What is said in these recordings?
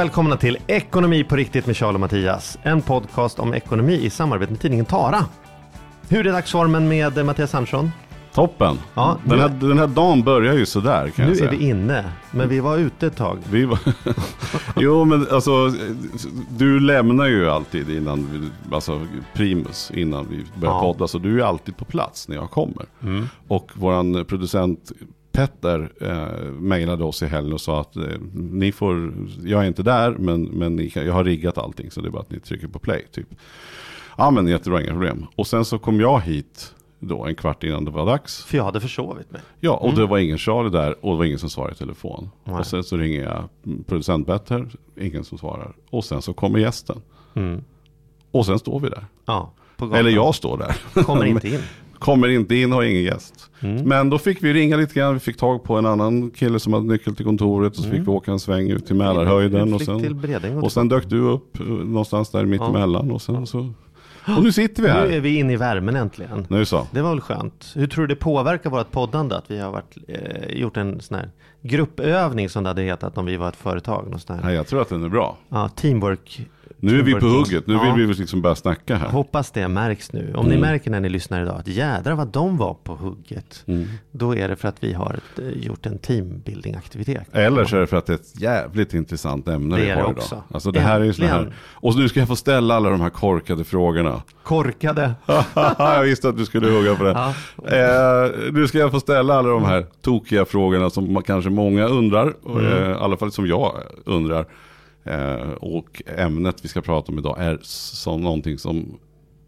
Välkomna till Ekonomi på riktigt med Charles och Mattias. En podcast om ekonomi i samarbete med tidningen Tara. Hur är dagsformen med Mattias Andersson? Toppen! Ja, den, nu- här, den här dagen börjar ju sådär kan Nu jag säga. är vi inne, men vi var ute ett tag. Vi var... jo men alltså, du lämnar ju alltid innan, vi, alltså primus, innan vi börjar Ja. podda. Så du är alltid på plats när jag kommer. Mm. Och våran producent Petter eh, mejlade oss i helgen och sa att eh, ni får, jag är inte där men, men kan, jag har riggat allting så det är bara att ni trycker på play typ. Ja men jättebra, inga problem. Och sen så kom jag hit då en kvart innan det var dags. För jag hade försovit mig. Ja, och det var ingen Charlie där och det var ingen som svarade i telefon. Nej. Och sen så ringer jag producent Petter, ingen som svarar. Och sen så kommer gästen. Mm. Och sen står vi där. Ja. Eller jag står där. Kommer inte in. Kommer inte in, har ingen gäst. Mm. Men då fick vi ringa lite grann, vi fick tag på en annan kille som hade nyckel till kontoret. Och så fick vi åka en sväng ut till Mälarhöjden. Och Mm. sen, och sen dök du upp eh, någonstans där mittemellan. Och sen så... Och nu sitter vi Nu är här. vi inne i värmen äntligen. Nu så. Det var väl skönt. Hur tror du det påverkar vårt poddande att vi har varit, eh, gjort en sån här gruppövning som det hade hetat om vi var ett företag? Någon sån här, Nej, jag tror att den är bra. ja, teamwork. Nu är vi på hugget, nu Ja. vill vi liksom börja snacka här. Hoppas det märks nu. Om ni Mm. märker när ni lyssnar idag att jädrar vad de var på hugget. Mm. Då är det för att vi har eh, gjort en teambuilding-aktivitet. Eller så är det för att det är ett jävligt intressant ämne Det vi har det idag. också. Alltså det här är ju här... Och nu ska jag få ställa alla de här korkade frågorna. Korkade. jag visste att du skulle hugga på det. Ja. Eh, nu ska jag få ställa alla de här tokiga frågorna som kanske många undrar. och, Mm. Eh, I alla fall som jag undrar. Eh, och ämnet vi ska prata om idag är som någonting som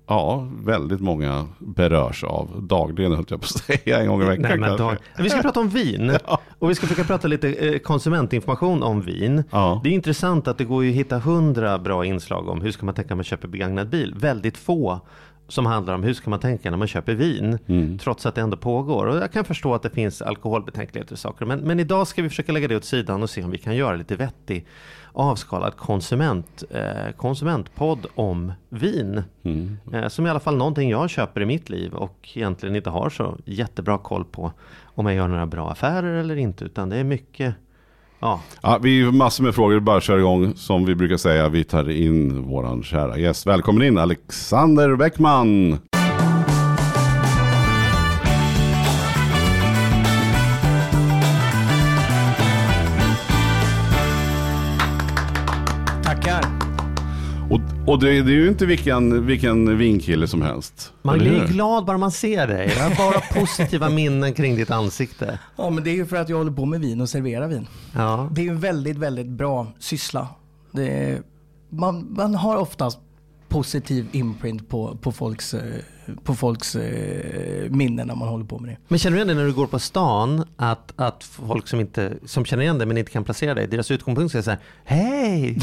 Ja, väldigt många berörs av dagligen höll jag på att säga en gång i veckan Nej, men dag... Vi ska prata om vin. Och vi ska försöka prata lite eh, konsumentinformation om vin. Ja. Det är intressant att det går ju att hitta hundra bra inslag om hur ska man tänka när man köper begagnad bil. Väldigt få som handlar om hur ska man tänka när man köper vin. Mm. Trots att det ändå pågår. Och jag kan förstå att det finns alkoholbetänkligheter och saker. Men, men idag ska vi försöka lägga det åt sidan och se om vi kan göra lite vettig avskalad konsument, eh, konsumentpodd om vin. Mm. Eh, som i alla fall någonting jag köper i mitt liv och egentligen inte har så jättebra koll på om jag gör några bra affärer eller inte. Utan det är mycket, ja, Ja, vi har massor med frågor, bara kör igång. Som vi brukar säga, vi tar in våran kära gäst. Välkommen in Alexander Bäckman. Tackar. Och, och det, det är ju inte vilken, vilken vinkille som helst. man blir hur? glad bara man ser dig. Jag har bara positiva minnen kring ditt ansikte. Ja, men det är ju för att jag håller på med vin och serverar vin. Ja, Det är ju en väldigt, väldigt bra syssla. Det är, man, man har oftast positiv imprint på, på folks, eh, på folks eh, minnen när man håller på med det. Men känner du igen det när du går på stan att, att folk som, inte, som känner igen dig men inte kan placera dig, deras utgångspunkt är så här, hej!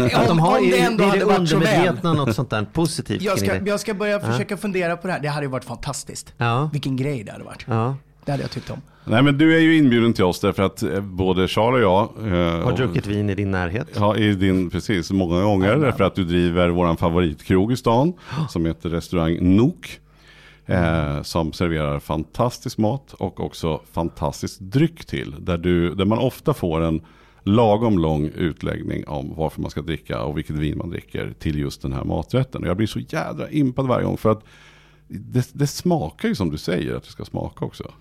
att de har om det det ändå är det hade så väl. undermedvetna något sånt där positivt Jag ska, det. jag ska börja försöka fundera på det här. Det hade ju varit fantastiskt. Ja. Vilken grej det hade varit. Ja. Det hade jag tyckt om. Nej men du är ju inbjuden till oss därför att eh, både Charles och jag eh, Har druckit vin i din närhet. Ja, i din, precis, många gånger. Därför att du driver våran favoritkrog i stan. Som heter restaurang Nook. Eh, som serverar fantastisk mat och också fantastisk dryck till. Där, du, där man ofta får en lagom lång utläggning om varför man ska dricka och vilket vin man dricker till just den här maträtten. Och jag blir så jädra impad varje gång för att det, det smakar ju som du säger att det ska smaka också.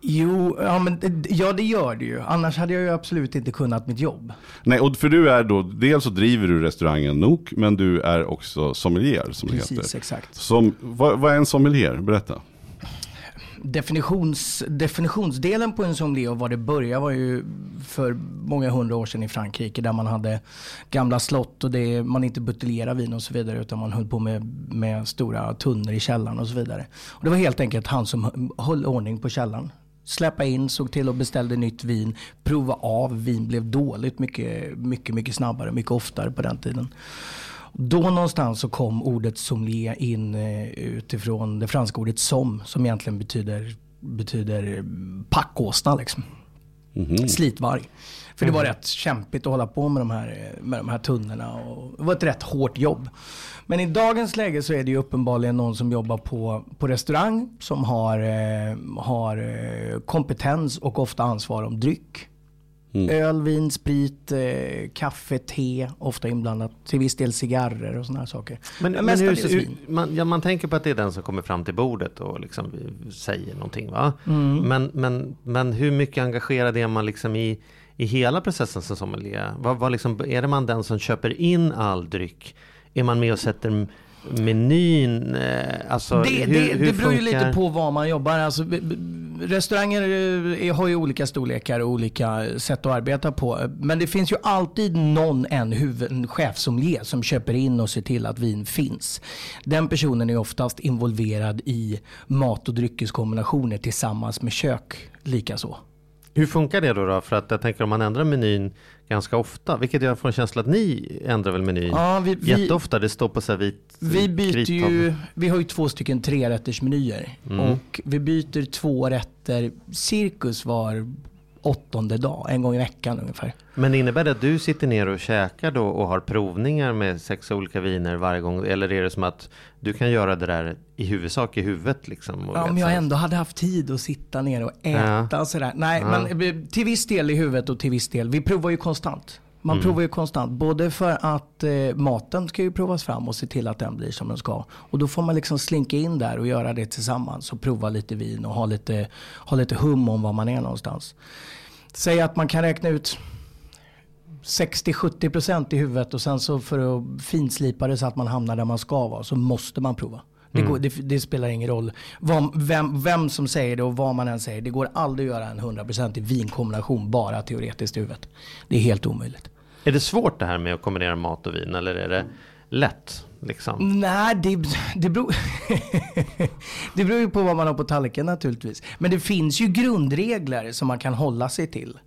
Jo, ja, men, det- ja det gör det ju. Annars hade jag ju absolut inte kunnat mitt jobb. Nej, och för du är då, dels så driver du restaurangen Nook, men du är också sommelier som det Precis, heter. exakt. Som, vad, vad är en sommelier? Berätta. definitions, definitionsdelen på en sommelier och var det började var ju för många hundra år sedan i Frankrike där man hade gamla slott och det, man inte buteljerade vin och så vidare utan man höll på med, med stora tunnor i källaren och så vidare. Och det var helt enkelt han som höll ordning på källaren. Släppa in, såg till och beställde nytt vin, prova av. Vin blev dåligt mycket, mycket, mycket snabbare, mycket oftare på den tiden. Då någonstans så kom ordet sommelier in eh, utifrån det franska ordet som, som egentligen betyder, betyder eh, packåsna liksom. Slitvarg. För det var rätt kämpigt att hålla på med de här, med de här tunnorna och det var ett rätt hårt jobb. Men i dagens läge så är det ju uppenbarligen någon som jobbar på, på restaurang som har, eh, har eh, kompetens och ofta ansvar om dryck. Öl, vin, sprit, eh, kaffe, te, ofta inblandat. Till viss del cigarrer och sådana här saker. Men, men mestadels hur, vin. man, ja, man tänker på att det är den som kommer fram till bordet och liksom säger någonting. Va? Mm. Men, men, men hur mycket engagerad är man liksom i, i hela processen som sommelier? Vad, vad liksom, är det man den som köper in all dryck? Är man med och sätter menyn? Eh, Alltså, Det, hur, det, hur det beror ju lite på var man jobbar. Alltså, restauranger eh, har ju olika storlekar och olika sätt att arbeta på. Men det finns ju alltid någon, en, huvud, en chefsommelier som köper in och ser till att vin finns. Den personen är oftast involverad i mat och dryckeskombinationer tillsammans med kök likaså. Hur funkar det då, då? För att jag tänker om man ändrar menyn ganska ofta, vilket jag får en känsla att ni ändrar väl menyn Ja, vi, vi, jätteofta. Det står på så här vit Vi byter ju, vi har ju två stycken trerättersmenyer. Mm. Och vi byter två rätter cirkus var åttonde dag, en gång i veckan ungefär. Men innebär det att du sitter ner och käkar då och har provningar med sex olika viner varje gång? Eller är det som att du kan göra det där i huvudsak i huvudet liksom? Ja, om jag ändå hade haft tid att sitta ner och äta och sådär. Nej, men eh, till viss del i huvudet och till viss del. Vi provar ju konstant. Man Mm. provar ju konstant. Både för att eh, maten ska ju provas fram och se till att den blir som den ska. Och då får man liksom slinka in där och göra det tillsammans. Och prova lite vin och ha lite, ha lite hum om var man är någonstans. Säg att man kan räkna ut 60-70% i huvudet och sen så för att finslipa det så att man hamnar där man ska vara så måste man prova. Det, går, det, det spelar ingen roll vad, vem, vem som säger det och vad man än säger. Det går aldrig att göra en 100% i vinkombination bara teoretiskt i huvudet. Det är helt omöjligt. Är det svårt det här med att kombinera mat och vin eller är det lätt? Liksom? Nej, det, det, beror, det beror ju på vad man har på tallriken naturligtvis. Men det finns ju grundregler som man kan hålla sig till.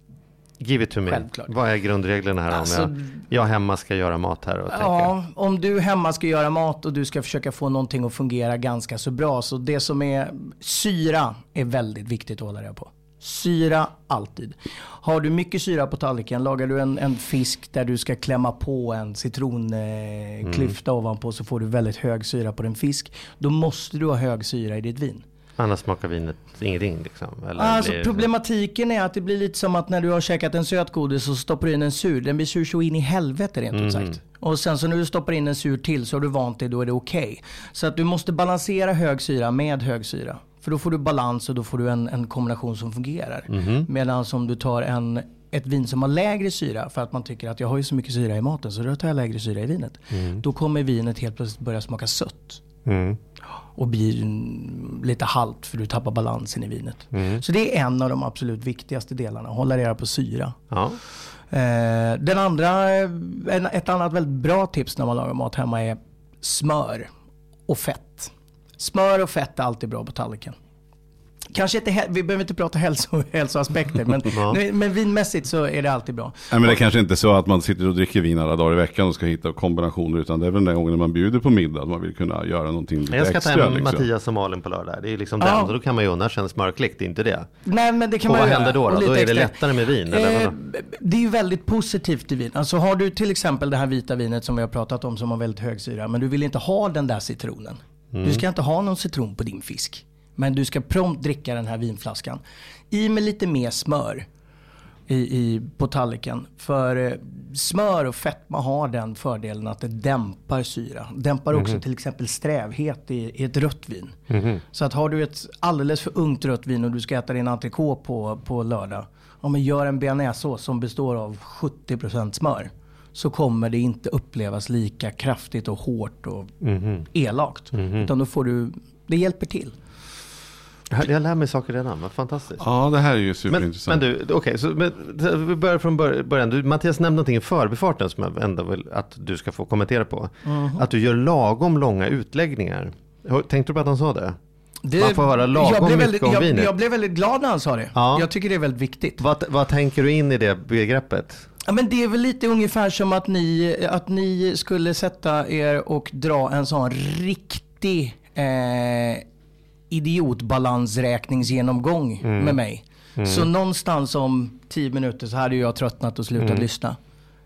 Give it to me. Självklart. Vad är grundreglerna här Alltså- om jag, jag hemma ska göra mat här och tänker? Ja, om du hemma ska göra mat och du ska försöka få någonting att fungera ganska så bra. Så det som är syra är väldigt viktigt att hålla reda på. Syra alltid. Har du mycket syra på tallriken, lagar du en, en fisk där du ska klämma på en citronklyfta eh, klyfta ovanpå så får du väldigt hög syra på din fisk. Då måste du ha hög syra i ditt vin. Annars smakar vinet ingenting liksom? Eller Alltså blir- problematiken är att det blir lite som att när du har käkat en sötgodis så stoppar du in en sur. Den blir sur så in i helvete rent ut sagt. Och sen så när du stoppar in en sur till så har du vant dig, då är det okej. Så att du måste balansera hög syra med hög syra. För då får du balans och då får du en, en kombination som fungerar. Medan om du tar en, ett vin som har lägre syra för att man tycker att jag har ju så mycket syra i maten så då tar jag lägre syra i vinet. Då kommer vinet helt plötsligt börja smaka sött Mm. Och blir lite halt för du tappar balansen i vinet. Mm. Så det är en av de absolut viktigaste delarna, hålla reda på syra. Ja. Eh, den andra, eh, en, ett annat väldigt bra tips när man lagar mat hemma är smör och fett. Smör och fett är alltid bra på tallriken. Kanske inte, vi behöver inte prata hälso, hälsoaspekter, men, Ja. men vinmässigt så är det alltid bra. Nej, men det är kanske inte är så att man sitter och dricker vin alla dagar i veckan och ska hitta kombinationer. Utan det är väl den gången man bjuder på middag. Att man vill kunna göra någonting lite Jag ska ta extra. hem liksom. Mattias och Malin på lördag. Det är liksom Ja. den. Och då kan man ju unna sig en smörklick, det är inte det. Nej, men det kan Och man vad göra. händer då? Och då? lite Då är det extra. lättare med vin? Eller Eh, det är ju väldigt positivt i vin. Alltså har du till exempel det här vita vinet som vi har pratat om som har väldigt hög syra. Men du vill inte ha den där citronen. Du ska inte ha någon citron på din fisk. Men du ska prompt dricka den här vinflaskan. I med lite mer smör i, i, på tallriken. För eh, smör och fetma har den fördelen att det dämpar syra. Dämpar också till exempel strävhet i, i ett rött vin. Så att har du ett alldeles för ungt rött vin och du ska äta din entrecote på, på lördag. Ja, men gör en bearnaisesås som består av 70% smör. Så kommer det inte upplevas lika kraftigt och hårt och elakt. Utan då får du, det hjälper till. Jag, jag lär mig saker redan, vad fantastiskt. Ja, det här är ju Men, superintressant. men du, okej, så men, vi börjar från bör- början. Du, Mattias nämnde någonting i förbifarten som jag ändå vill att du ska få kommentera på. Att du gör lagom långa utläggningar. Tänkte du på att han sa det? Man får höra lagom jag blev mycket väldigt, om jag, vinet. jag blev väldigt glad när han sa det. Ja. Jag tycker det är väldigt viktigt. Vad, vad tänker du in i det begreppet? Ja, men det är väl lite ungefär som att ni, att ni skulle sätta er och dra en sån riktig eh, idiotbalansräkningsgenomgång Mm. med mig. Så någonstans om tio minuter så hade jag tröttnat och slutat lyssna. Mm.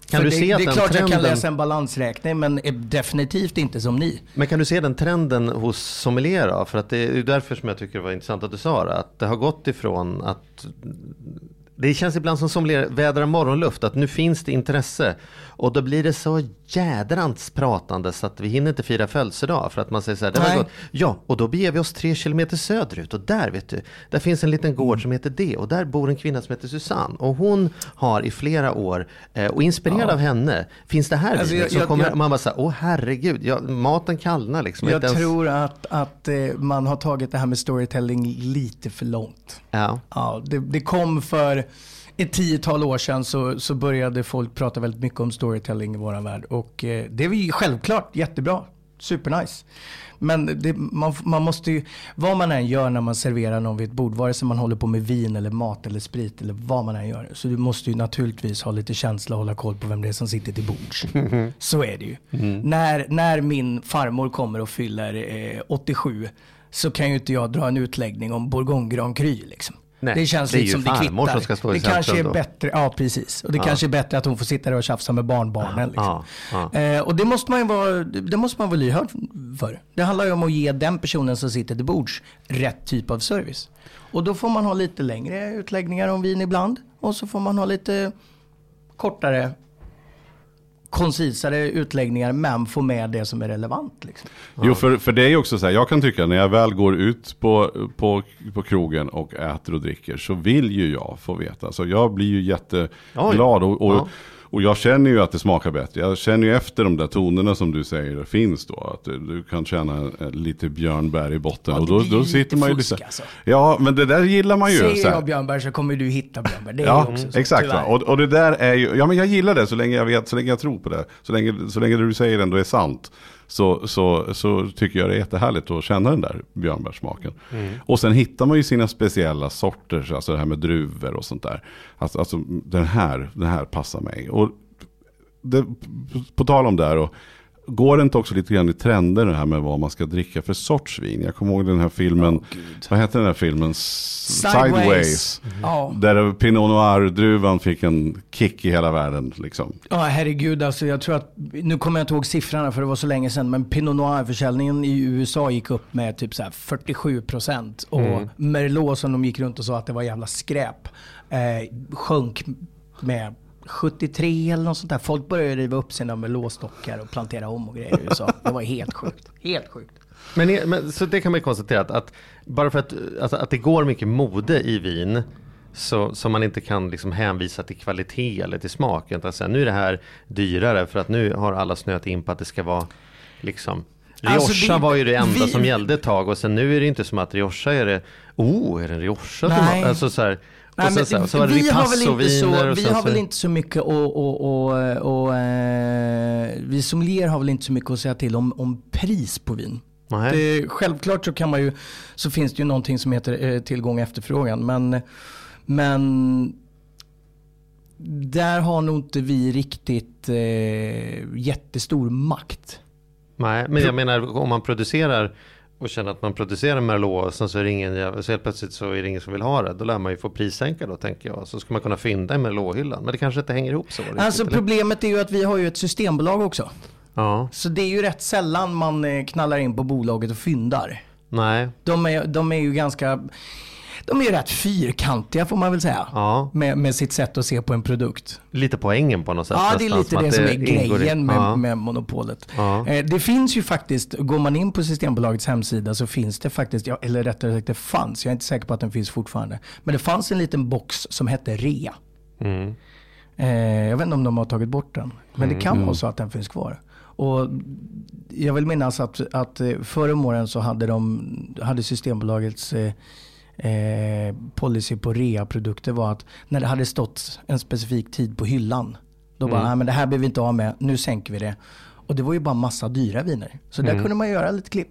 Kan För du det, se att det är klart jag kan trenden- läsa en balansräkning men är definitivt inte som ni. Men kan du se den trenden hos sommelier då? För att det är därför som jag tycker det var intressant att du sa det. Att det har gått ifrån att det känns ibland som sommelier vädrar morgonluft. Att nu finns det intresse. Och då blir det så jädrans pratande så att vi hinner inte fira födelsedag. För att man säger så här, det var gott. Ja, och då beger vi oss tre kilometer söderut. Och där vet du, där finns en liten gård som heter det. Och där bor en kvinna som heter Susanne. Och hon har i flera år, eh, och inspirerad av henne, finns det här Alltså, jag- jag- kommer, jag- man bara säger, åh herregud, ja, maten kallnar liksom. Jag ens- tror att, att eh, man har tagit det här med storytelling lite för långt. Ja. Ja, det, det kom för ett tiotal år sedan så, så började folk prata väldigt mycket om storytelling i våran värld. Och eh, det är ju självklart jättebra. Supernice. Men det, man, man måste ju, vad man än gör när man serverar någon vid ett bord, vare sig man håller på med vin eller mat eller sprit eller vad man än gör. Så du måste ju naturligtvis ha lite känsla och hålla koll på vem det är som sitter till bords. Så är det ju. När, när min farmor kommer och fyller eh, 87 så kan ju inte jag dra en utläggning om Bourgogne Grand Cru liksom. Nej, det känns det lite som det kvittar. som ska stå i det kanske är då. bättre, ja precis. Och det kanske är bättre att hon får sitta där och tjafsa med barnbarnen. Liksom. Ja, ja. Eh, och det måste man ju vara, det måste man vara lyhörd för. Det handlar ju om att ge den personen som sitter till bords rätt typ av service. Och då får man ha lite längre utläggningar om vin ibland. Och så får man ha lite kortare, koncisare utläggningar men få med det som är relevant. Liksom. Jo, för, för det är ju också så här, jag kan tycka när jag väl går ut på, på, på krogen och äter och dricker så vill ju jag få veta. Så jag blir ju jätteglad och, och, Ja. Och jag känner ju att det smakar bättre. Jag känner ju efter de där tonerna som du säger finns då. Att du, kan känna eh, lite björnbär i botten. Ja, och då, då sitter man ju lite... alltså. Ja, men det där gillar man ju. Här. jag Björnberg så kommer du hitta Björnberg. Det är Ja, också så, exakt. Och, och det där är ju, ja men jag gillar det så länge jag vet, så länge jag tror på det. Så länge, så länge det du säger ändå är sant. Så, så, så tycker jag det är jättehärligt att känna den där björnbärssmaken. Och sen hittar man ju sina speciella sorter, alltså det här med druvor och sånt där. Alltså, alltså den, här, den här passar mig. Och det, på tal om det här, och, går det inte också lite grann i trender det här med vad man ska dricka för sorts vin? Jag kommer ihåg den här filmen, vad heter den här filmen? S- Sideways. Ja. Där Pinot Noir-druvan fick en kick i hela världen. Liksom. Ja, herregud. Alltså, jag tror att, nu kommer jag inte ihåg siffrorna för det var så länge sedan, men Pinot Noir-försäljningen i USA gick upp med typ så här 47 procent. Och Merlot som de gick runt och sa att det var jävla skräp, eh, sjönk med 73 eller något sånt där. Folk började riva upp sina Merlot-stockar och plantera om och grejer i USA. Det var helt sjukt. Helt sjukt. Men, men, så det kan man ju konstatera att, att bara för att, alltså, att det går mycket mode i vin så, så man inte kan liksom hänvisa till kvalitet eller till smak. Utan säga, nu är det här dyrare för att nu har alla snöat in på att det ska vara liksom Rioja Alltså, var ju det enda vi- som gällde ett tag och sen nu är det inte som att Rioja är det, oh är det en Rioja? som Alltså så här, Nej, men så, så vi har väl inte så, vi har väl inte så mycket och, och, och, och eh, vi sommelier har väl inte så mycket att säga till om, om pris på vin. Det, självklart så kan man ju, så finns det ju någonting som heter eh, tillgång och efterfrågan. Men, men där har nog inte vi riktigt eh, jättestor makt. Nej, men jag menar om man producerar och känner att man producerar Merlot och sen så är det ingen, så helt plötsligt så är det ingen som vill ha det. Då lär man ju få prissänka då tänker jag. Så ska man kunna fynda i Merlot-hyllan. Men det kanske inte hänger ihop så. riktigt, Alltså eller? problemet är ju att vi har ju ett systembolag också. Ja, Så det är ju rätt sällan man eh, knallar in på bolaget och fyndar. nej, De är, de är ju ganska, de är rätt fyrkantiga får man väl säga. ja. Med, med sitt sätt att se på en produkt. Lite poängen på något sätt. Ja, det är lite det som är i- grejen med, ja. med monopolet. Ja. Eh, det finns ju faktiskt, går man in på Systembolagets hemsida så finns det faktiskt, eller rättare sagt det fanns, jag är inte säker på att den finns fortfarande. Men det fanns en liten box som hette rea. Mm. Eh, jag vet inte om de har tagit bort den. Men det kan vara så att den finns kvar. Och jag vill minnas att, att eh, förra åren så hade, de, hade Systembolagets eh, eh, policy på reaprodukter var att när det hade stått en specifik tid på hyllan, då bara, nej men det här behöver vi inte av med, nu sänker vi det. Och det var ju bara massa dyra viner. Så där kunde man göra lite klipp.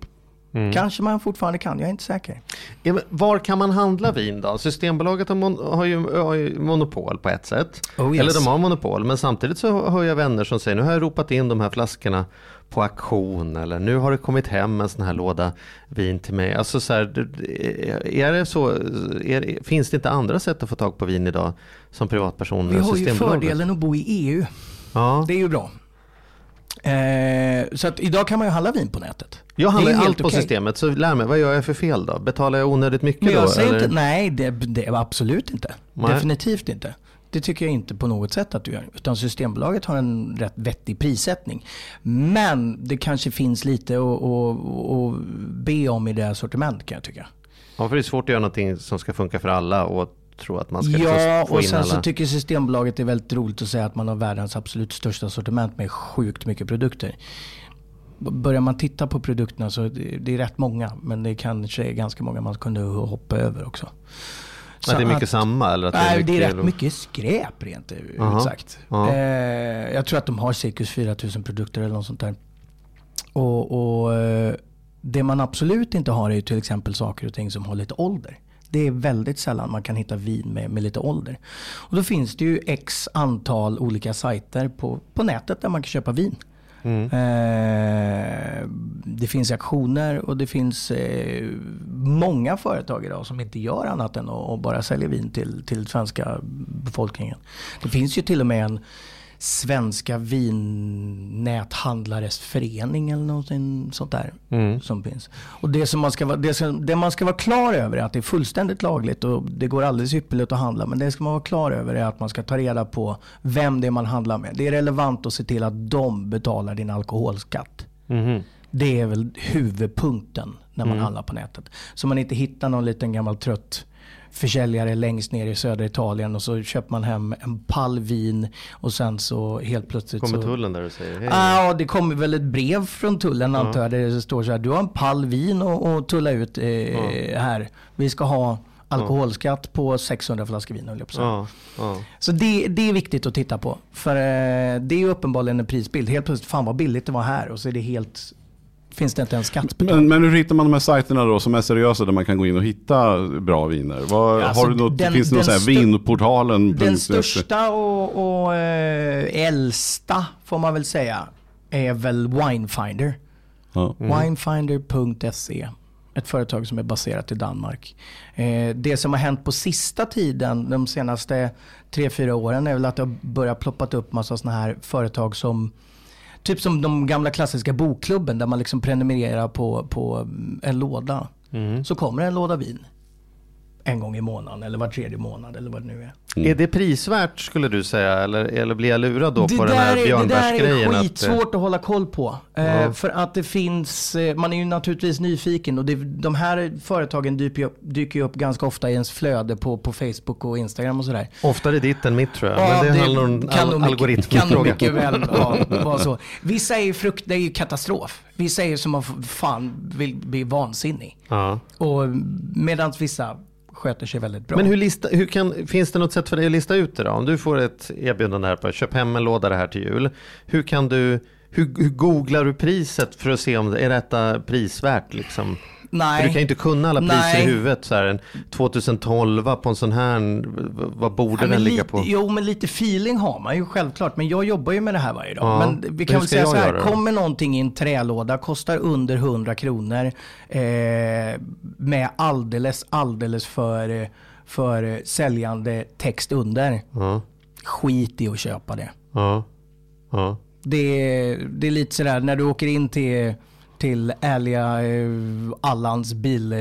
Kanske man fortfarande kan, jag är inte säker. Ja, var kan man handla vin då? Systembolaget har, mon- har, ju, har ju monopol på ett sätt. Oh, yes. Eller de har monopol, men samtidigt så hör jag vänner som säger nu har jag ropat in de här flaskorna på auktion eller nu har det kommit hem en sån här låda vin till mig. Alltså så här, är det så, är, finns det inte andra sätt att få tag på vin idag som privatperson? Vi har ju fördelen att bo i EU. Ja. Det är ju bra. Eh, så att idag kan man ju handla vin på nätet. Jag handlar är allt på okej. systemet, så lär mig, vad gör jag för fel då? Betalar jag onödigt mycket Men då? jag säger eller? inte, nej det, det absolut inte. Nej. Definitivt inte. Det tycker jag inte på något sätt att du gör. Utan Systembolaget har en rätt vettig prissättning. Men det kanske finns lite att, be om i deras sortiment kan jag tycka. Ja, för det är svårt att göra någonting som ska funka för alla och tro att man ska liksom Ja, få och sen alla. så tycker Systembolaget det är väldigt roligt att säga att man har världens absolut största sortiment med sjukt mycket produkter. Börjar man titta på produkterna så det är rätt många, men det kanske är ganska många man kunde hoppa över också. Så att det är mycket att- samma? Eller att Nej, det är, det är rätt mycket skräp rent ut Aha. sagt. Ja. Eh, jag tror att de har cirkus 4000 produkter eller något sånt där. Och, och eh, det man absolut inte har är ju till exempel saker och ting som har lite ålder. Det är väldigt sällan man kan hitta vin med, med lite ålder. Och då finns det ju x antal olika sajter på, på nätet där man kan köpa vin. Mm. Eh, det finns aktioner och det finns eh, många företag idag som inte gör annat än att, att bara sälja vin till, till svenska befolkningen. Det finns ju till och med en Svenska vinnäthandlares förening eller någonting sånt där. Som finns. Och det, som man ska vara, det, som, det man ska vara klar över är att det är fullständigt lagligt och det går alldeles ypperligt att handla. Men det ska man vara klar över är att man ska ta reda på vem det är man handlar med. Det är relevant att se till att de betalar din alkoholskatt. Mhm. Det är väl huvudpunkten när man handlar på nätet. Så man inte hittar någon liten gammal trött försäljare längst ner i södra Italien och så köper man hem en pall vin och sen så helt plötsligt Kommer så... tullen där och säger hej? Ja, det kommer väl ett brev från tullen antar jag. Där det står så här, du har en pall vin och, och tulla ut eh, här. Vi ska ha alkoholskatt på 600 flaskor vin jag att. Ja, ja. Så det, det är viktigt att titta på. För eh, det är uppenbarligen en prisbild. Helt plötsligt, fan vad billigt det var här och så är det helt, finns det inte en skatt. Men, men hur hittar man de här sajterna då som är seriösa där man kan gå in och hitta bra viner? Vad, Alltså, har du något, den- finns det något den så här vinportalen? Den största och, och eh, äldsta får man väl säga är väl Winefinder. Ja. Winefinder.se. Ett företag som är baserat i Danmark. Eh, det som har hänt på sista tiden, de senaste tre fyra åren, är väl att det har börjat ploppat upp massa sådana här företag som Typ som de gamla klassiska bokklubben där man liksom prenumererar på, på mm, en låda. Så kommer det en låda vin. En gång i månaden eller var tredje månad eller vad det nu är. Är det prisvärt skulle du säga? Eller, eller blir jag lurad då Det på den här är, det där björnbärsgrejen? är att, eh, skitsvårt att, hålla koll på. Eh, för att det finns, eh, man är ju naturligtvis nyfiken och det, de här företagen dyker ju, upp, dyker ju upp ganska ofta i ens flöde på, på Facebook och Instagram och sådär. Oftare ditt än mitt tror jag. Men det, handlar om nog al- mycket- kan nog algoritmfråga. mycket väl ja, vara så. Vissa är ju frukt, det är ju katastrof. Vissa är ju som att fan vill bli vansinnig. Ja. Och medan vissa sköter sig väldigt bra. Men hur lista, hur kan, finns det något sätt för dig att lista ut det då? Om du får ett erbjudande här på köp hem en låda det här till jul. Hur kan du, hur, hur googlar du priset för att se om det är detta prisvärt liksom? Nej. För du kan ju inte kunna alla priser Nej. i huvudet. Så här, en 2012 på en sån här, vad borde Ja, den ligga lite, på? Jo, men lite feeling har man ju självklart. Men jag jobbar ju med det här varje dag. Ja, Men vi kan väl säga så här. Kommer någonting i en trälåda, kostar under 100 kronor. Eh, med alldeles, alldeles för, för säljande text under. Ja, Skit i att köpa det. Det det är lite sådär när du åker in till, till ärliga eh, Allans bil eh,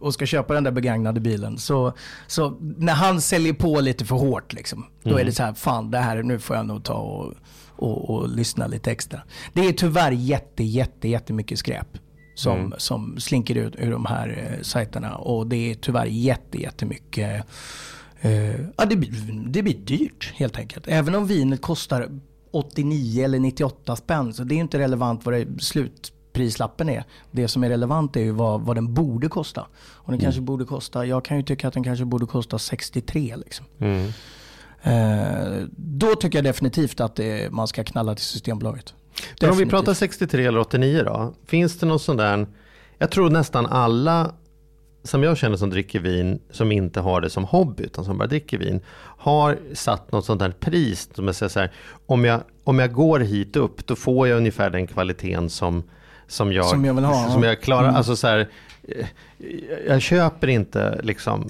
och ska köpa den där begagnade bilen. Så, så när han säljer på lite för hårt liksom, då är det så här, fan det här, nu får jag nog ta och, och, och lyssna lite extra. Det är tyvärr jätte, jätte, jättemycket skräp som, som slinker ut ur de här eh, sajterna. Och det är tyvärr jätte, jättemycket Eh, ja, det, blir, det blir dyrt helt enkelt. Även om vinet kostar 89 eller 98 spänn så det är inte relevant vad det slut, prislappen är. Det som är relevant är ju vad, vad den borde kosta. Och den kanske borde kosta, jag kan ju tycka att den kanske borde kosta 63 liksom. Eh, då tycker jag definitivt att det, man ska knalla till Systembolaget. Men om vi pratar 63 eller 89 då. Finns det någon sån där, jag tror nästan alla som jag känner som dricker vin, som inte har det som hobby, utan som bara dricker vin, har satt något sånt där pris. Som jag säger så här, om, jag, om jag går hit upp, då får jag ungefär den kvaliteten som, som, jag, Som jag vill ha, Som ja. jag klarar. Mm. Alltså så här, jag köper inte liksom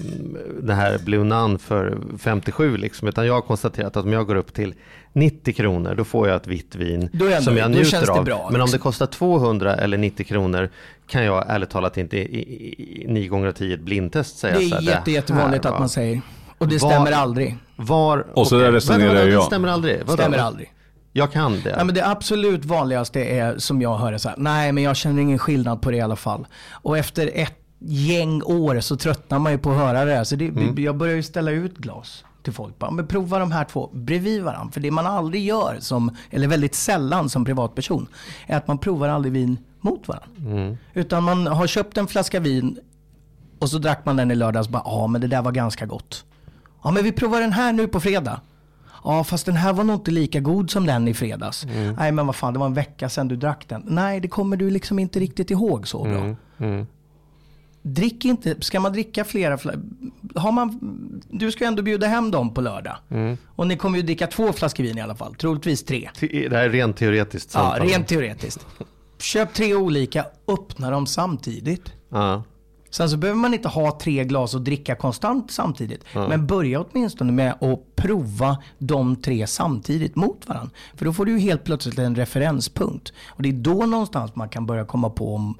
det här Blue Nun för 57, liksom, utan jag har konstaterat att om jag går upp till 90 kronor, då får jag ett vitt vin Då är jag som jag njuter känns det av. bra, Men om det liksom. kostar 200 eller 90 kronor kan jag ärligt talat inte i, i, i 9 gånger 10 ett blindtest säga Det är jätte, jättevanligt att man säger. Och det Var- stämmer aldrig. Var, Och så där resonerar jag. Det stämmer aldrig. Vadå? Stämmer aldrig. Jag kan det. Nej, men det absolut vanligaste är som jag hör det så här, nej men jag känner ingen skillnad på det i alla fall. Och efter ett gäng år så tröttnar man ju på att höra det här. Så det, Mm. jag börjar ju ställa ut glas till folk. Bara, men prova de här två bredvid varandra. För det man aldrig gör, som, eller väldigt sällan som privatperson, är att man provar aldrig vin mot varandra. Mm. Utan man har köpt en flaska vin och så drack man den i lördags. Bara, ja men det där var ganska gott. Ja men vi provar den här nu på fredag. Ja fast den här var nog inte lika god som den i fredags. Nej men vad fan det var en vecka sedan du drack den. Nej det kommer du liksom inte riktigt ihåg så bra. Drick inte, ska man dricka flera, har man, du ska ju ändå bjuda hem dem på lördag. Och ni kommer ju dricka två flaskor vin i alla fall, troligtvis tre. Det här är rent teoretiskt. Ja, rent teoretiskt. Köp tre olika, öppna dem samtidigt. Ja. Sen så behöver man inte ha tre glas och dricka konstant samtidigt. Men börja åtminstone med att prova de tre samtidigt mot varandra. För då får du helt plötsligt en referenspunkt. Och det är då någonstans man kan börja komma på om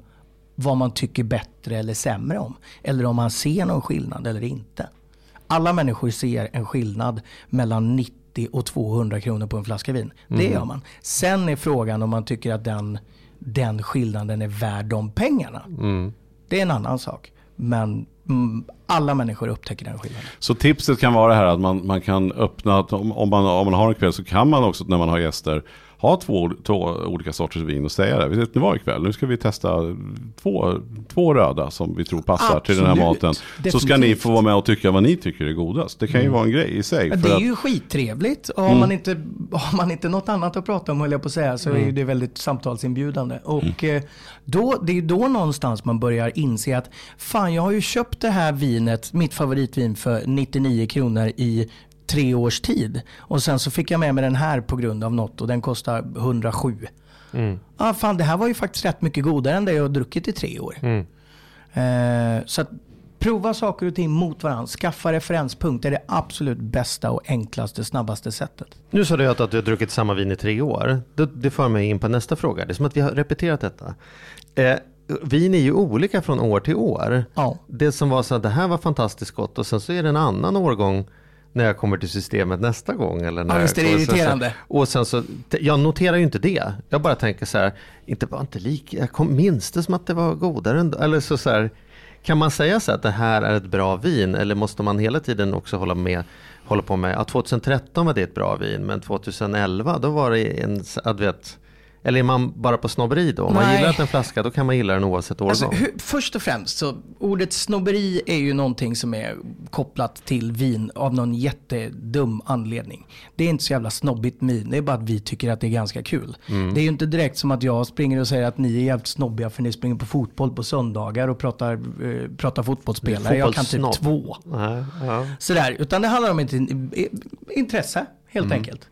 vad man tycker bättre eller sämre om. Eller om man ser någon skillnad eller inte. Alla människor ser en skillnad mellan 90 och 200 kronor på en flaska vin. Det gör man. Sen är frågan om man tycker att den, den skillnaden är värd de pengarna. Det är en annan sak. Men mm, alla människor upptäcker den skillnaden. Så tipset kan vara här att man, man kan öppna, om, om, man, om man har en kväll så kan man också när man har gäster ha två, två olika sorters vin och säga det. Vet ni vad ikväll? Nu ska vi testa två, två röda som vi tror passar till den här Absolut. maten. Så ska ni Definitivt. få vara med och tycka vad ni tycker är godast. Det kan ju vara en grej i sig. Det är att- ju skittrevligt. Och har, man inte, har man inte något annat att prata om höll jag på att säga så är ju det väldigt samtalsinbjudande. Och eh, då, det är då någonstans man börjar inse att fan jag har ju köpt det här vinet, mitt favoritvin för 99 kronor i tre års tid. Och sen så fick jag med mig den här på grund av något och den kostar 107. Ja ah, fan det här var ju faktiskt rätt mycket godare än det jag har druckit i tre år. Eh, så att prova saker och ting mot varandra. Skaffa referenspunkt. Det är det absolut bästa och enklaste, snabbaste sättet. Nu sa du att du har druckit samma vin i tre år. Det, det för mig in på nästa fråga. Det är som att vi har repeterat detta. Eh, vin är ju olika från år till år. Ja. Det som var så att det här var fantastiskt gott och sen så är det en annan årgång när jag kommer till systemet nästa gång. Eller när Ja, visst är det irriterande. Och sen så, jag noterar ju inte det. Jag bara tänker så här, inte var inte lika, jag kom, minns det som att det var godare ändå. Eller så, så här, kan man säga så att det här är ett bra vin eller måste man hela tiden också hålla med hålla på med, ja 2013 var det ett bra vin men 2011 då var det en, du vet, eller är man bara på snobberi då? Om man Nej. gillar en flaska då kan man gilla den oavsett årgång. Alltså, hur, först och främst, så ordet snobberi är ju någonting som är kopplat till vin av någon jättedum anledning. Det är inte så jävla snobbigt med vin, det är bara att vi tycker att det är ganska kul. Det är ju inte direkt som att jag springer och säger att ni är jävligt snobbiga för ni springer på fotboll på söndagar och pratar, eh, pratar fotbollsspelare. Jag kan typ två. Nej, ja. Sådär, utan det handlar om ett intresse helt enkelt.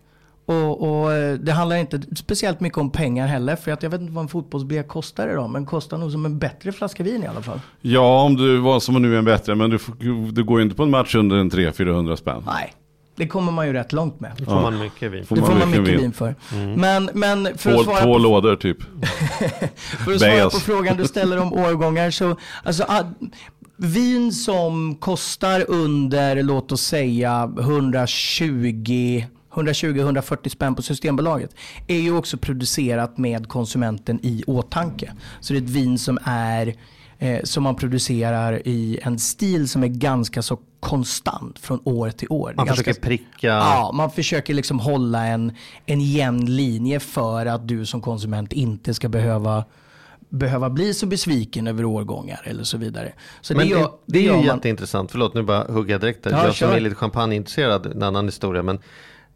Och, och eh, det handlar inte speciellt mycket om pengar heller. För att jag vet inte vad en fotbollsbiljett kostar idag. Men kostar nog som en bättre flaska vin i alla fall. Ja, om du var som nu är bättre, men du, du går ju inte på en match under en 300-400 spänn. Nej, det kommer man ju rätt långt med. Då får man mycket vin. Får Det får man mycket vin. vin för. Men, men för, Två, att svara två på, lådor typ. för att svara på frågan du ställer om årgångar. Så, alltså, ah, vin som kostar under, låt oss säga 120 120-140 spänn på Systembolaget är ju också producerat med konsumenten i åtanke. Så det är ett vin som är eh, som man producerar i en stil som är ganska så konstant från år till år. Det Man ganska- försöker pricka. Ja, man försöker liksom hålla en, en jämn linje för att du som konsument inte ska behöva behöva bli så besviken över årgångar eller så vidare. Så Men det, gör- det är ju man- jätteintressant, förlåt nu bara hugger jag direkt där. Ja, jag som är lite champagneintresserad, en annan historia. Men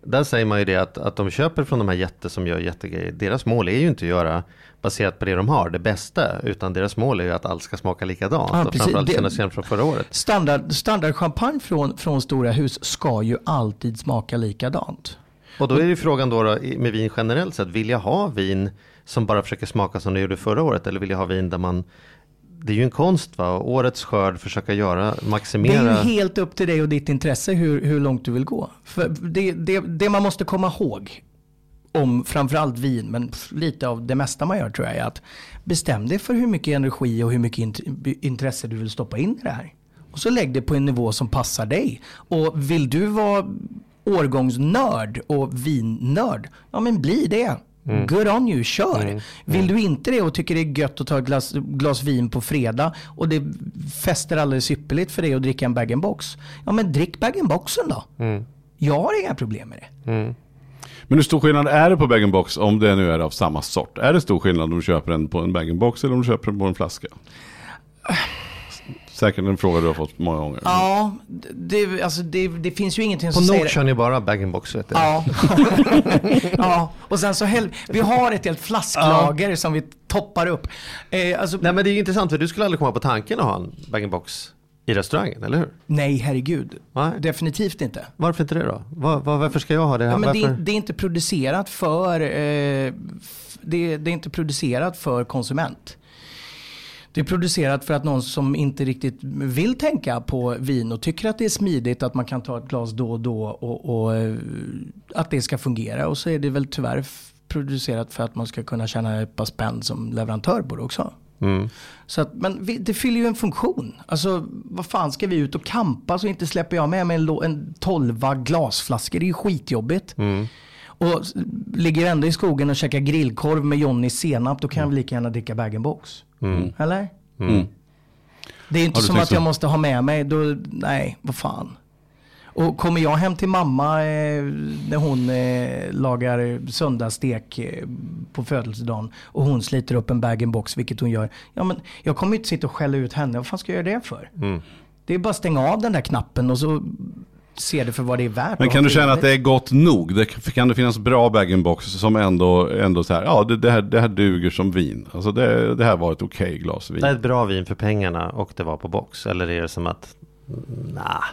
där säger man ju det att, att de köper från de här jätte som gör jättegrejer. Deras mål är ju inte att göra baserat på det de har, det bästa. Utan deras mål är ju att allt ska smaka likadant. Ja, och precis. framförallt kännas igen från förra året. Standard, standardchampagne från, från stora hus ska ju alltid smaka likadant. Och då är ju frågan då, då med vin generellt sett, vill jag ha vin som bara försöker smaka som det gjorde förra året? Eller vill jag ha vin där man det är ju en konst va? Och Årets skörd försöka göra, Det är ju helt upp till dig och ditt intresse hur, hur långt du vill gå. För det, det, det man måste komma ihåg om framförallt vin, men lite av det mesta man gör tror jag är att bestäm dig för hur mycket energi och hur mycket intresse du vill stoppa in i det här. Och så lägg det på en nivå som passar dig. Och vill du vara årgångsnörd och vinnörd, ja men bli det. Good on you, kör. Vill du inte det och tycker det är gött att ta ett glas, glas vin på fredag och det fäster alldeles ypperligt för dig att dricka en bag-in-box. Ja men drick bag-in-boxen då. Jag har inga problem med det. Men hur stor skillnad är det på bag-in-box om det nu är av samma sort? Är det stor skillnad om du köper den på en bag-in-box eller om du köper den på en flaska? Säkert en fråga du har fått många gånger. Ja, det, alltså det, det finns ju ingenting På som säger... Nord kör ni bara bag-in-box vet jag. Ja. ja, och sen så hel... vi har ett helt flasklager som vi toppar upp. Eh, alltså, Nej men det är ju intressant för du skulle aldrig komma på tanken att ha en bag-in-box i restaurangen, eller hur? nej, herregud. Nej. Definitivt inte. Varför inte det då? Var, var, varför ska jag ha det? Ja, men det, det är inte producerat för eh, det, det är inte producerat för konsument. Det är producerat för att någon som inte riktigt vill tänka på vin och tycker att det är smidigt att man kan ta ett glas då och då och, och eh, att det ska fungera. Och så är det väl tyvärr producerat för att man ska kunna tjäna ett par spänn som leverantör på det också. Mm. Så att, men vi, det fyller ju en funktion. Alltså vad fan ska vi ut och kampa så inte släpper jag med mig en, en tolva glasflaskor. Det är ju skitjobbigt. Och s- ligger ändå i skogen och käkar grillkorv med Johnny senap, då kan jag väl lika gärna dricka bag-in-box. Eller? Mm. Det är inte som att jag så? måste ha med mig, då, nej, vad fan. Och kommer jag hem till mamma eh, när hon eh, lagar söndagsstek eh, på födelsedagen och hon sliter upp en bag-in-box, vilket hon gör. Ja, men jag kommer inte sitta och skälla ut henne. Vad fan ska jag göra det för? Mm. Det är bara att stänga av den där knappen och så se det för vad det är värt. Men kan du känna att det är gott nog? Det, kan det finnas bra bag-in-box som ändå, ändå så här, ja det, det, här, det här duger som vin. Alltså det, det här var ett okej glas vin. Det är ett bra vin för pengarna och det var på box. Eller är det som att, nah,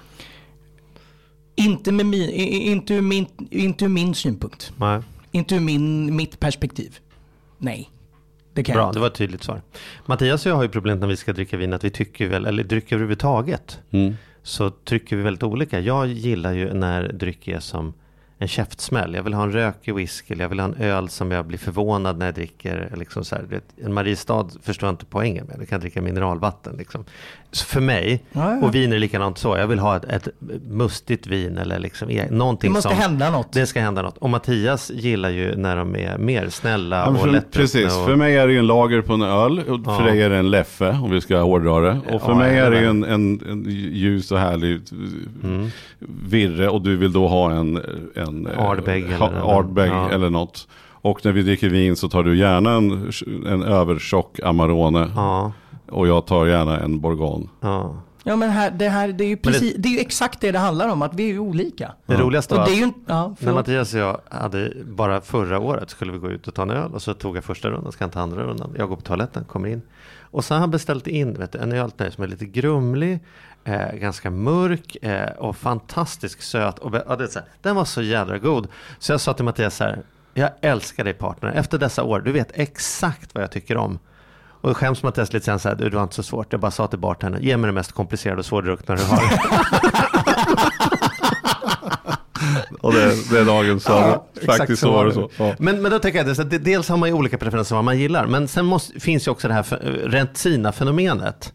Inte, med min, inte, ur min, inte ur min synpunkt. nej. Inte ur min, mitt perspektiv. Nej. Det kan Bra, inte. det var ett tydligt svar. Mattias och jag har ju problemet när vi ska dricka vin att vi tycker väl, eller drycker överhuvudtaget, Mm så trycker vi väldigt olika. Jag gillar ju när dryck är som en käftsmäll. Jag vill ha en rökig whisky, eller jag vill ha en öl som jag blir förvånad när jag dricker. Liksom så här, en Mariestad förstår jag inte poängen med. Jag kan dricka mineralvatten. Liksom. För mig, Ja, ja. och vin är likadant så. Jag vill ha ett, ett mustigt vin eller liksom, e- någonting Det måste som... hända något. Det ska hända något. Och Mattias gillar ju när de är mer snälla Ja, men och för, lättdruckna. precis, och... för mig är det ju en lager på en öl. Och Ja. för dig är det en leffe, om vi ska hårdra det. Och för Ja, mig är det ju en, en, en ljus och härlig Mm. virre. Och du vill då ha en, en eh, Ardbeg ha- eller- Ardbeg ja. eller något. Och när vi dricker vin så tar du gärna en, en övertjock Amarone. Ja, Och jag tar gärna en Bourgogne. ja. Ja men här, det, här, det, är ju Men det- precis, det... är ju exakt det det handlar om, att vi är ju olika. Det roligaste Och var det ju. Ja, när. Mattias och jag hade, bara förra året skulle vi gå ut och ta en öl och så tog jag första rundan, ska jag ta andra rundan. Jag går på toaletten, kommer in. Och så har han beställt in vet du, en öl till mig som är lite grumlig, eh, ganska mörk eh, och fantastiskt söt. Och, ja, det så här, den var så jädra god. Så jag sa till Mattias så här, jag älskar dig partner. Efter dessa år, du vet exakt vad jag tycker om. Och det skäms Mattias lite sen så här, det var inte så svårt. Jag bara sa till bartendern, ge mig det mest komplicerade och svårdruckna du har. Och det, det är dagens ja, exakt Faktiskt så var det så. Ja. Men, men då tänker jag att det, dels har man ju olika preferenser vad man gillar, men sen måste, finns ju också det här för- Rentina-fenomenet.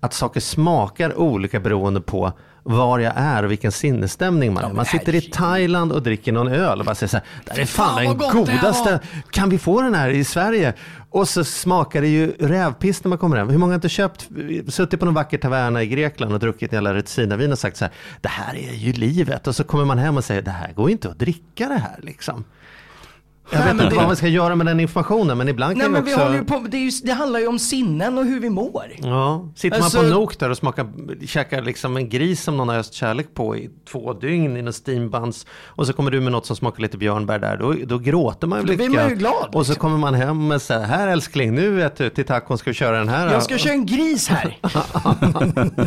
Att saker smakar olika beroende på var jag är och vilken sinnesstämning man är. Man sitter i. Thailand och dricker någon öl och bara säger så här, det här är fan, fan, den godaste, var." kan vi få den här i Sverige? Och så smakar det ju rävpiss när man kommer hem. Hur många har inte köpt, suttit på någon vacker taverna i Grekland och druckit en jävla Retina-vin och sagt så här, det här är ju livet. Och så kommer man hem och säger, det här går inte att dricka det här liksom. Jag Nej, vet inte det- vad man ska göra med den informationen men ibland Nej kan men vi vi också... håller på, det, ju, det handlar ju om sinnen och hur vi mår. Ja, sitter man Alltså- på Nok där och smakar, käkar liksom en gris som någon har öst kärlek på i två dygn i en steambuns och så kommer du med något som smakar lite björnbär där, då, då gråter man ju Då blir man ju glad, Och så liksom. kommer man hem med så här, här älskling, nu vet du, till tacon ska vi köra den här. Jag ska köra en gris här.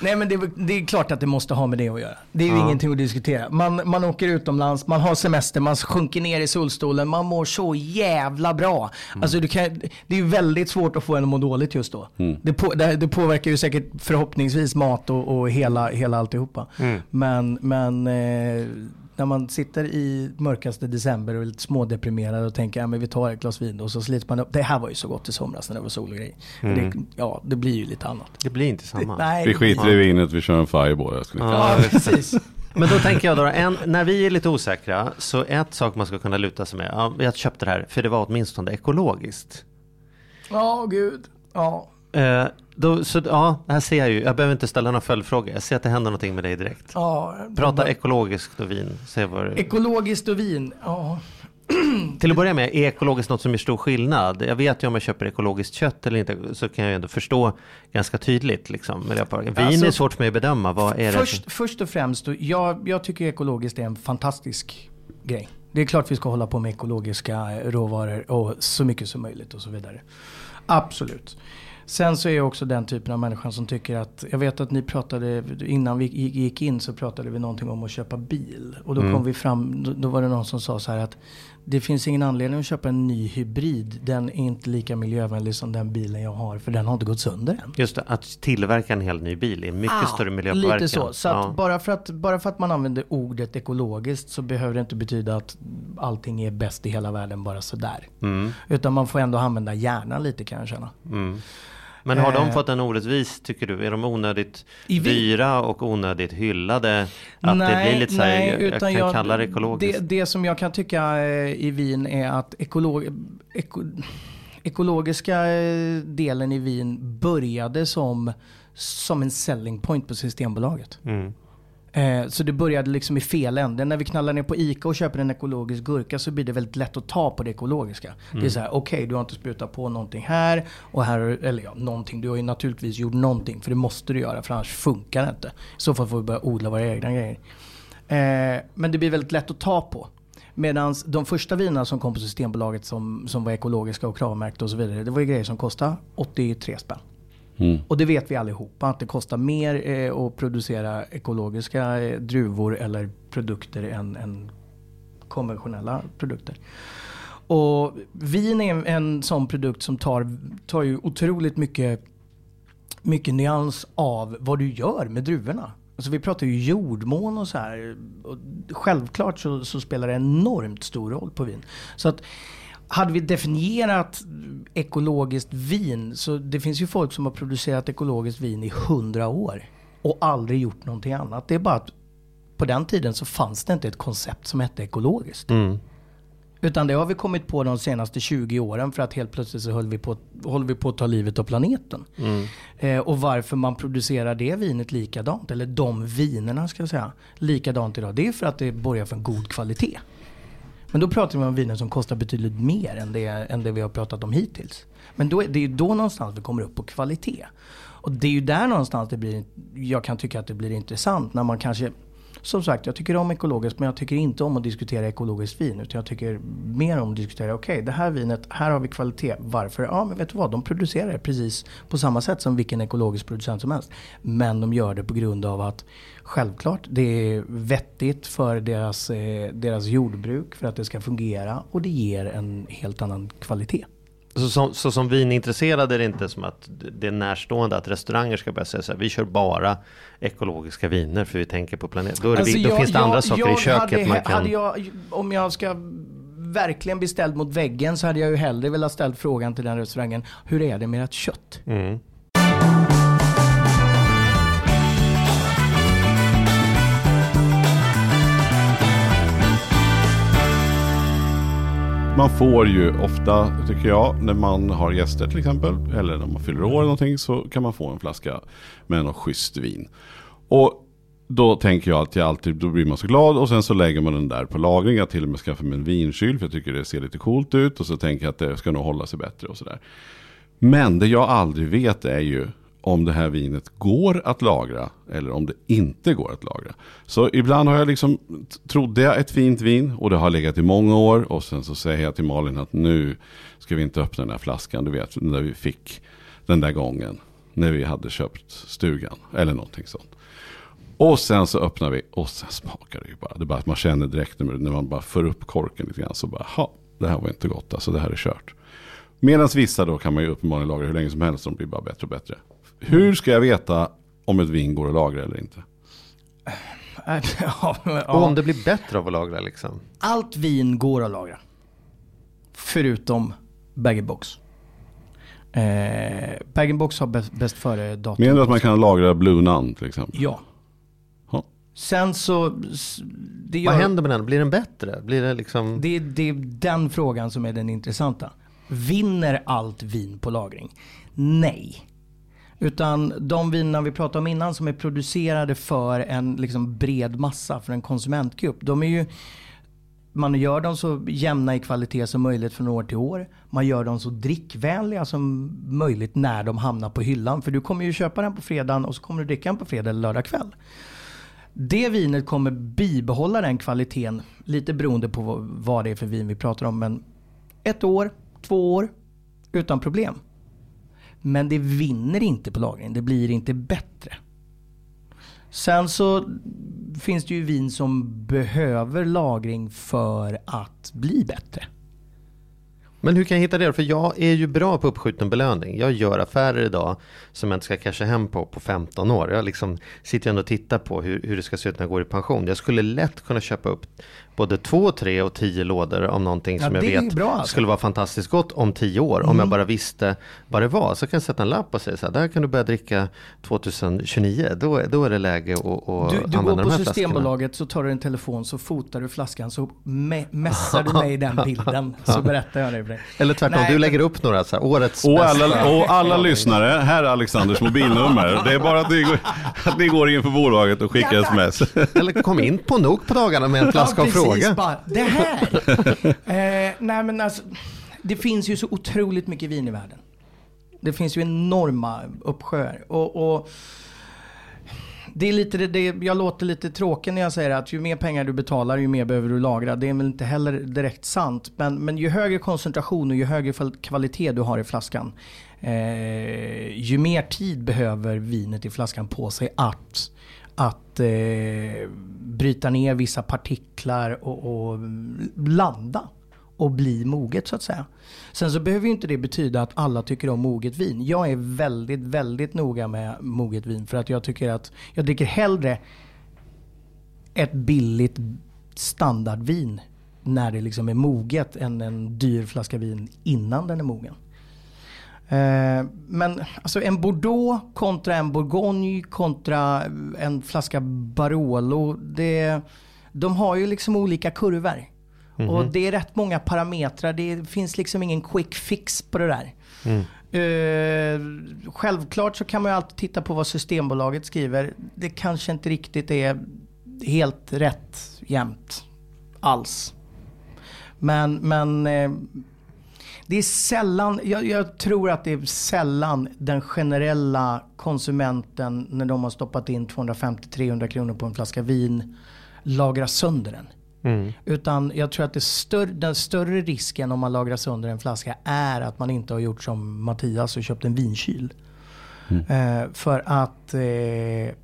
Nej men det, är- det är klart att det måste ha med det att göra. Det är ju ingenting att diskutera. Man, man åker utomlands, man har semester, man sjunker ner i solstolen, man mår så jävla bra. Alltså du kan, det är ju väldigt svårt att få en att må dåligt just då. Det, på, det, det påverkar ju säkert förhoppningsvis mat och, och hela, hela alltihopa. Men, men eh, när man sitter i mörkaste december och är lite smådeprimerad och tänker ja, men vi tar ett glas vin och så slits man upp. Det här var ju så gott i somras när det var sol och grej. Det, ja, det blir ju lite annat. Det blir inte samma. Nej, Vi skiter i vinet, vi kör en fireball. Jag Ja, precis. Men då tänker jag då, en, när vi är lite osäkra, så ett sak man ska kunna luta sig med, ja, jag köpte det här för det var åtminstone ekologiskt. Ja, gud. Ja. Eh, då, så ja, här ser jag ju, jag behöver inte ställa några följdfrågor, jag ser att det händer någonting med dig direkt. ja. Prata ekologiskt och vin, se vad Ekologiskt och vin. Ja. Till att börja med, är ekologiskt något som gör stor skillnad? Jag vet ju om jag köper ekologiskt kött eller inte, så kan jag ju ändå förstå ganska tydligt liksom, miljöpåverkan. Vin Alltså, är svårt för mig att bedöma, vad är det? Först, först och främst, jag, jag tycker ekologiskt är en fantastisk grej. Det är klart vi ska hålla på med ekologiska råvaror och så mycket som möjligt och så vidare. Absolut. Sen så är jag också den typen av människa som tycker att, jag vet att ni pratade, innan vi gick- in så pratade vi någonting om att köpa bil. Och då kom vi fram, då var det någon som sa så här att det finns ingen anledning att köpa en ny hybrid. Den är inte lika miljövänlig som den bilen jag har, för den har inte gått sönder än. Just det, att tillverka en hel ny bil är mycket större miljöpåverkan. Lite så. så Ja. bara, för att, bara för att man använder ordet ekologiskt så behöver det inte betyda att allting är bäst i hela världen bara sådär. Mm. Utan man får ändå använda hjärnan lite kan jag känna. Men har de Eh. fått en orättvis, tycker du? Är de onödigt I dyra och onödigt hyllade? Att det blir lite så här, jag, jag kan kalla det ekologiskt. Det, det som jag kan tycka eh, i vin är att ekolog, eko, ekologiska eh, delen i vin började som, som en selling point på Systembolaget. Mm. Eh, Så det började liksom i fel ände. När vi knallar ner på ICA och köper en ekologisk gurka så blir det väldigt lätt att ta på det ekologiska. Det är så här, okej du har inte sprutat på någonting här och här, eller ja, någonting. Du har ju naturligtvis gjort någonting för det måste du göra för annars funkar det inte. I så fall får vi börja odla våra egna grejer. Eh, Men det blir väldigt lätt att ta på. Medan de första vinerna som kom på Systembolaget som, som var ekologiska och kravmärkta och så vidare. Det var ju grejer som kostade 83 spänn. Mm. Och det vet vi allihopa att det kostar mer eh, att producera ekologiska eh, druvor eller produkter än, än konventionella produkter. Och vin är en, en sån produkt som tar, tar ju otroligt mycket, mycket nyans av vad du gör med druvorna. Alltså vi pratar ju jordmån och så här. Och självklart så, så spelar det enormt stor roll på vin. Så att hade vi definierat ekologiskt vin så det finns ju folk som har producerat ekologiskt vin i hundra år och aldrig gjort någonting annat. Det är bara att på den tiden så fanns det inte ett koncept som hette ekologiskt. Mm. Utan det har vi kommit på de senaste 20 åren för att helt plötsligt så höll vi på, håller vi på att ta livet av planeten. Eh, och varför man producerar det vinet likadant, eller de vinerna ska jag säga, likadant idag. Det är för att det borgar för en god kvalitet. Men då pratar vi om viner som kostar betydligt mer än det, än det vi har pratat om hittills. Men då, är- det är ju då någonstans vi kommer upp på kvalitet. Och det är ju där någonstans det blir, jag kan tycka att det blir intressant när man kanske som sagt, jag tycker om ekologiskt men jag tycker inte om att diskutera ekologiskt vin. Utan jag tycker mer om att diskutera, okej det här vinet, här har vi kvalitet. Varför? Ja men vet du vad, de producerar det precis på samma sätt som vilken ekologisk producent som helst. Men de gör det på grund av att självklart det är vettigt för deras, eh, deras jordbruk för att det ska fungera och det ger en helt annan kvalitet. Så, som, så som vinintresserade är det inte som att det är närstående att restauranger ska börja säga så här, vi kör bara ekologiska viner för vi tänker på planeten. Då, Alltså, då jag- finns det jag- andra saker i jag köket hade, man kan... hade jag, om jag ska verkligen bli ställd mot väggen så hade jag ju hellre velat ställa frågan till den restaurangen. Hur är det med ert kött? Mm. Man får ju ofta, tycker jag, när man har gäster till exempel, eller när man fyller år eller någonting, så kan man få en flaska med något schysst vin. Och då tänker jag att jag alltid, då blir man så glad och sen så lägger man den där på lagring. Jag till och med skaffar mig en vinkyl för jag tycker det ser lite coolt ut. Och så tänker jag att det ska nog hålla sig bättre och sådär. Men det jag aldrig vet är ju om det här vinet går att lagra eller om det inte går att lagra. Så ibland har jag liksom, trodde jag ett fint vin och det har legat i många år och sen så säger jag till Malin att nu ska vi inte öppna den här flaskan, du vet, när vi fick den där gången när vi hade köpt stugan eller någonting sånt. Och sen så öppnar vi och sen smakar det ju bara. Det är bara att man känner direkt när man bara för upp korken lite grann så bara, ha, det här var inte gott, alltså det här är kört. Medan vissa då kan man ju uppenbarligen lagra hur länge som helst, de blir bara bättre och bättre. Hur ska jag veta om ett vin går att lagra eller inte? ja, men, Och om ja. det blir bättre av att lagra liksom. Allt vin går att lagra. Förutom bag-in-box. Eh, bag-in-box har bäst, bäst före datum. Menar du att man kan lagra Blue Nun till exempel? Ja. Ja. Sen så... gör, Vad händer med den? Blir den bättre? Blir det liksom... det, det är den frågan som är den intressanta. Vinner allt vin på lagring? Nej. Utan de vinerna vi pratade om innan som är producerade för en liksom bred massa, för en konsumentgrupp. De är ju, man gör dem så jämna i kvalitet som möjligt från år till år. Man gör dem så drickvänliga som möjligt när de hamnar på hyllan. För du kommer ju köpa den på fredagen och så kommer du dricka den på fredag eller lördag kväll. Det vinet kommer bibehålla den kvaliteten, lite beroende på vad- vad det är för vin vi pratar om. Men ett år, två år, utan problem. Men det vinner inte på lagring, det blir inte bättre. Sen så finns det ju vin som behöver lagring för att bli bättre. Men hur kan jag hitta det? För jag är ju bra på uppskjuten belöning. Jag gör affärer idag som jag inte ska casha hem på på 15 år. Jag liksom sitter ju ändå och tittar på hur, hur det ska se ut när jag går i pension. Jag skulle lätt kunna köpa upp både två, tre och tio lådor av någonting Ja, som jag vet bra, alltså. skulle vara fantastiskt gott om tio år. Om Mm. jag bara visste vad det var. Så kan jag sätta en lapp och säga så här, där kan du börja dricka 2029. Då, är- då är det läge att, att Du, du använda går de på här flaskorna. Systembolaget så tar du en telefon så fotar du flaskan så me- messar du mig den bilden. Så berättar jag det för dig. Eller tvärtom, Nej, du lägger upp några så här, årets Och bästa. alla, och alla lyssnare, här är Alexanders mobilnummer. Det är bara att ni, går- att ni går in på bolaget och skickar sms. Eller kom in på Nok på dagarna med en flaska ja, och precis, fråga. Bara, det här! eh, nej men alltså, det finns ju så otroligt mycket vin i världen. Det finns ju enorma uppsjöar. Och, och det är lite det, jag låter lite tråkig när jag säger att ju mer pengar du betalar ju mer behöver du lagra. Det är väl inte heller direkt sant. Men, men ju högre koncentration och ju högre kvalitet du har i flaskan. Eh, ju mer tid behöver vinet i flaskan på sig att, att eh, bryta ner vissa partiklar och, och landa och bli moget så att säga. Sen så behöver ju inte det betyda att alla tycker om moget vin. Jag är väldigt, väldigt noga med moget vin för att jag tycker att jag dricker hellre ett billigt standardvin när det liksom är moget än en dyr flaska vin innan den är mogen. Eh, Men alltså en Bordeaux kontra en Bourgogne kontra en flaska Barolo. Det, de har ju liksom olika kurvor. Och det är rätt många parametrar. Det finns liksom ingen quick fix på det där. Eh, självklart så kan man ju alltid titta på vad Systembolaget skriver. Det kanske inte riktigt är helt rätt jämt alls. Men, men eh, det är sällan, jag, jag tror att det är sällan den generella konsumenten när de har stoppat in 250-300 kronor på en flaska vin lagrar sönder den. Utan jag tror att det större, den större risken om man lagrar sönder en flaska är att man inte har gjort som Mattias och köpt en vinkyl. Eh, för att eh,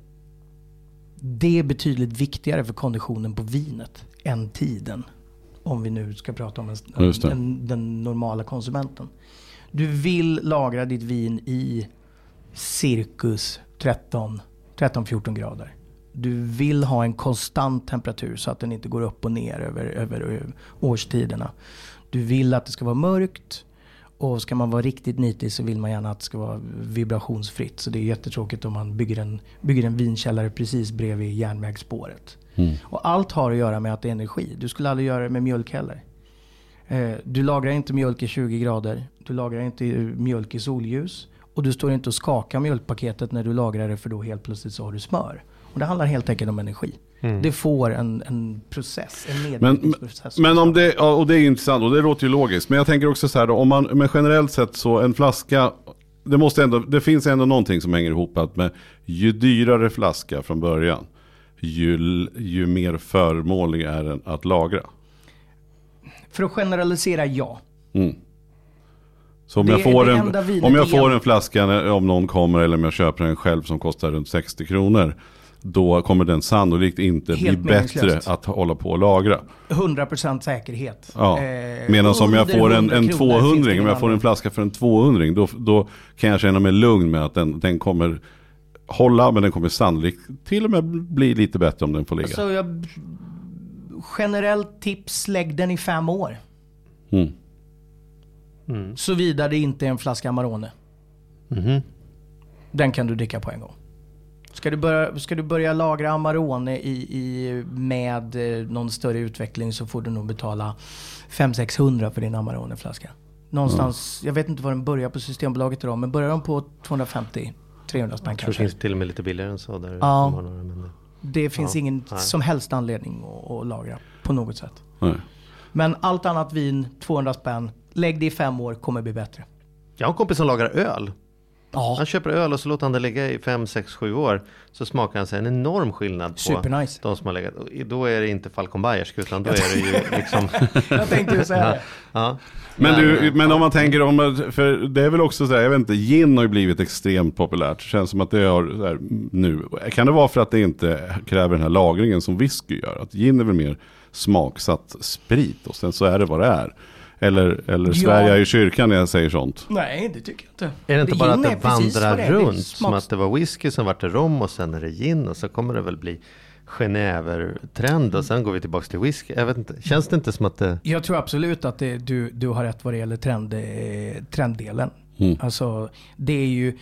det är betydligt viktigare för konditionen på vinet än tiden. Om vi nu ska prata om en, en, den normala konsumenten. Du vill lagra ditt vin i cirkus 13 13-14 grader. Du vill ha en konstant temperatur så att den inte går upp och ner över, över, över årstiderna. Du vill att det ska vara mörkt och ska man vara riktigt nitig så vill man gärna att det ska vara vibrationsfritt. Så det är jättetråkigt om man bygger en, bygger en vinkällare precis bredvid järnvägsspåret. Och allt har att göra med att det är energi. Du skulle aldrig göra det med mjölk heller. Eh, Du lagrar inte mjölk i 20 grader. Du lagrar inte mjölk i solljus. Och du står inte och skakar mjölkpaketet när du lagrar det för då helt plötsligt så har du smör. Och det handlar helt enkelt om energi. Det får en, en process, en Men, nedbrytningsprocess. men om det, och det är intressant och det låter ju logiskt. Men jag tänker också så här då, om man, men generellt sett så en flaska, det, måste ändå, det finns ändå någonting som hänger ihop att med ju dyrare flaska från början, ju, ju mer förmånlig är den att lagra. För att generalisera, ja. Mm. Så om Det jag får, en, om jag får en flaska om någon kommer eller om jag köper den själv som kostar runt 60 kronor. Då kommer den sannolikt inte Helt bli bättre att hålla på och lagra. 100% säkerhet. Ja. Eh, Medan om jag får en, 100 en kronor 200, finns det om jag får en flaska för en 200 då, då kan jag känna mig lugn med att den, den kommer hålla men den kommer sannolikt till och med bli lite bättre om den får ligga. Så jag, generellt tips, lägg den i fem år. Mm. Såvida det inte är en flaska Amarone. Mhm. Den kan du dricka på en gång. Ska du börja, ska du börja lagra Amarone i, i, med eh, någon större utveckling så får du nog betala 500-600 för din Amarone-flaska. Någonstans, jag vet inte vad den börjar på Systembolaget idag, men börjar de på 250-300 spänn Jag tror det kanske? finns till och med lite billigare än så. Där Ja. de har några, men, Det finns Ja, ingen nej. som helst anledning att, att lagra på något sätt. Nej. Men allt annat vin, 200 spänn, lägg det i fem år, kommer bli bättre. Jag har en kompis som lagar öl. Ja, Han köper öl och så låter han det ligga i 5, 6, 7 år. Så smakar han sig en enorm skillnad på Supernice. de som har legat. Då är det inte Falcon Bayersk utan då är det ju liksom... jag tänkte ju säga det. ja. Men, du, men om man tänker om, för det är väl också så här, jag vet inte, gin har ju blivit extremt populärt. Det känns som att det har, så här, nu, kan det vara för att det inte kräver den här lagringen som whisky gör? Att gin är väl mer smaksatt sprit och sen så är det vad det är. Eller, eller svär jag i kyrkan när jag säger sånt? Nej, det tycker jag inte. Är det inte bara att det är vandrar det är. Det är runt? Som att det var whisky, sen vart det rom och sen är det gin och så kommer det väl bli Genever-trend och sen går vi tillbaka till whisky. Jag vet inte, känns det inte som att det... Jag tror absolut att det, du, du har rätt vad det gäller trend, eh, trenddelen. Mm. Alltså, det är ju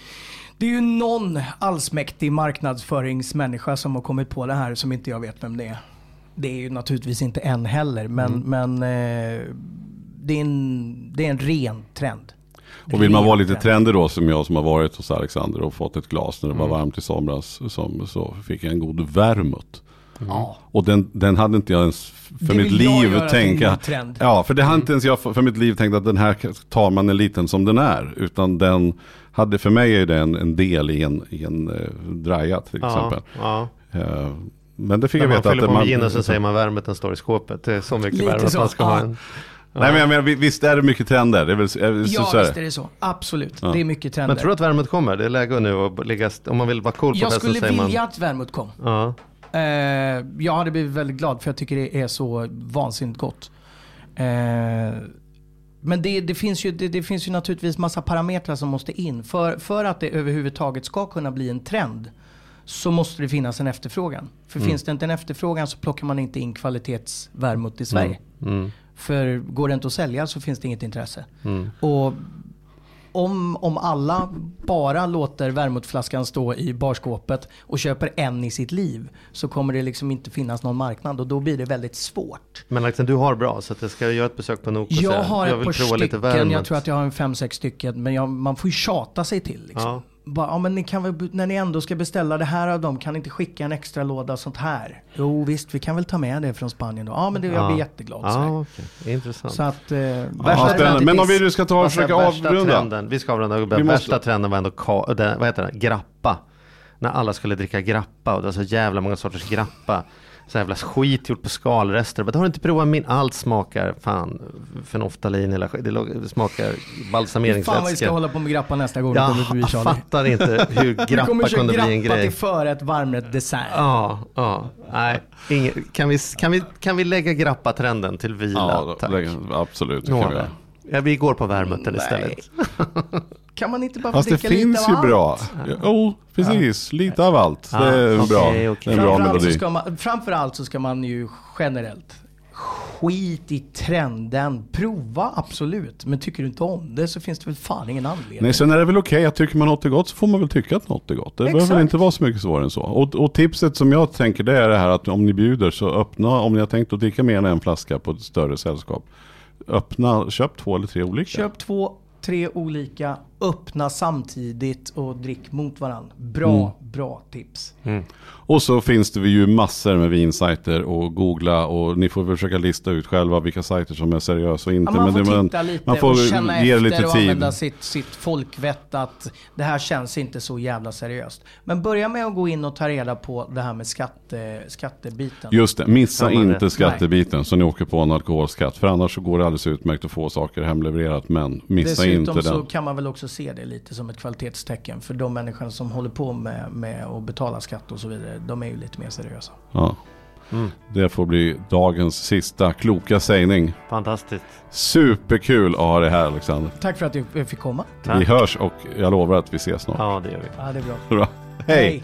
det är ju någon allsmäktig marknadsföringsmänniska som har kommit på det här som inte jag vet vem det är. Det är ju naturligtvis inte än heller, men, Mm. men eh, det, är en, det är en ren trend. Och vill man vara lite trend. trendig då som jag som har varit hos Alexander och fått ett glas när det Mm. var varmt i somras. Som, så fick jag en god vermouth. Ja. Och den, den hade inte jag ens för Det mitt liv tänka. Ja, för det hade inte ens jag för för mitt liv tänkt att den här tar man en liten som den är. Utan den hade, för mig är det en, en del i en, i en uh, draja till Ja, exempel. ja. Eh, men det fick När jag man veta fyller att på man... med gin så säger man värmet den står i skåpet. Det är så mycket värme att man ska ha ja. en... Nej men jag menar, vi- visst är det mycket trender? Det är väl, är, Ja, så är visst det. är det så. Absolut. Ja. Det är mycket trender. Men tror du att värmet kommer? Det är läge nu att ligga... st- Om man vill vara cool på jag festen skulle säger vilja man... att vermouth kom. Ja. Eh, jag hade blivit väldigt glad för jag tycker det är så vansinnigt gott. Eh, men det, det, finns ju, det, det finns ju naturligtvis massa parametrar som måste in. För, för att det överhuvudtaget ska kunna bli en trend så måste det finnas en efterfrågan. För finns det inte en efterfrågan så plockar man inte in kvalitetsvärmut i Sverige. Mm. För går det inte att sälja så finns det inget intresse. Mm. Och om, om alla bara låter vermouthflaskan stå i barskåpet och köper en i sitt liv så kommer det liksom inte finnas någon marknad och då blir det väldigt svårt. Men Alexander, du har bra så att jag ska göra ett besök på och Jag har jag ett par stycken, jag tror att jag har en fem, sex stycken men jag, man får ju tjata sig till. Liksom. Ja. Bara, ja, men ni kan väl, när ni ändå ska beställa det här av dem, kan ni inte skicka en extra låda sånt här? Jo visst, vi kan väl ta med det från Spanien då. Ja men det, jag blir jätteglad. så. Ja, okej. Intressant. Så att... Eh, Ja, värsta. Men om vi nu ska ta och försöka avrunda. Trenden, vi ska avrunda. Vi måste- Värsta trenden var ändå, ka, den, vad heter det, grappa. När alla skulle dricka grappa och det var så jävla många sorters grappa. Så jävla skit gjort på skalrester. Men har du inte provat min? Allt smakar fan fenoftalin eller skit. Det smakar Fan vad vi ska balsameringsvätska. hålla på med grappa nästa gång du Jag kommer fattar inte hur Vi kommer grappa köra kunde bli en grappa grej. till förrätt, varmrätt, dessert. Ja, ja, nej. Ingen, kan, vi, kan, vi, kan vi lägga grappa-trenden till vila? Ja, Tack. lägg- absolut. Det kan vi. Ja, vi går på värmuten istället. Kan man inte bara få Fast det dricka lite finns av ju allt? bra. Jo, precis. Lite av allt. Ja, Det är okej, bra. okej. Det är en bra Framförallt så, melodi. ska man, framförallt så ska man ju generellt skit i trenden. Prova absolut. Men tycker du inte om det så finns det väl fan ingen anledning. Nej, sen är det väl okej att tycker man något är gott så får man väl tycka att något är gott. Det behöver Exakt. väl inte vara så mycket svårare än så. Och, och tipset som jag tänker det är det här att om ni bjuder så öppna, om ni har tänkt att dricka mer än en flaska på ett större sällskap. Öppna, köp två eller tre olika. Köp två, tre olika öppna samtidigt och drick mot varandra. Bra, bra tips. Och så finns det ju massor med vinsajter och googla och ni får försöka lista ut själva vilka sajter som är seriösa och inte. Ja, man får det, titta lite man får och känna ge det efter lite och tid. använda sitt, sitt folkvett att det här känns inte så jävla seriöst. Men börja med att gå in och ta reda på det här med skatte, skattebiten. Just det, missa Ja, men inte rätt. skattebiten så ni åker på en alkoholskatt. För annars så går det alldeles utmärkt att få saker hemlevererat. Men missa Dessutom inte så den. kan man väl också se det lite som ett kvalitetstecken för de människor som håller på med, med att betala skatt och så vidare. De är ju lite mer seriösa. Ja. Mm. Det får bli dagens sista kloka sägning. Fantastiskt. Superkul att ha det här Alexander. Tack för att jag fick komma. Tack. Vi hörs och jag lovar att vi ses snart. Ja, det gör vi. Ja, det är bra. Bra. Hej!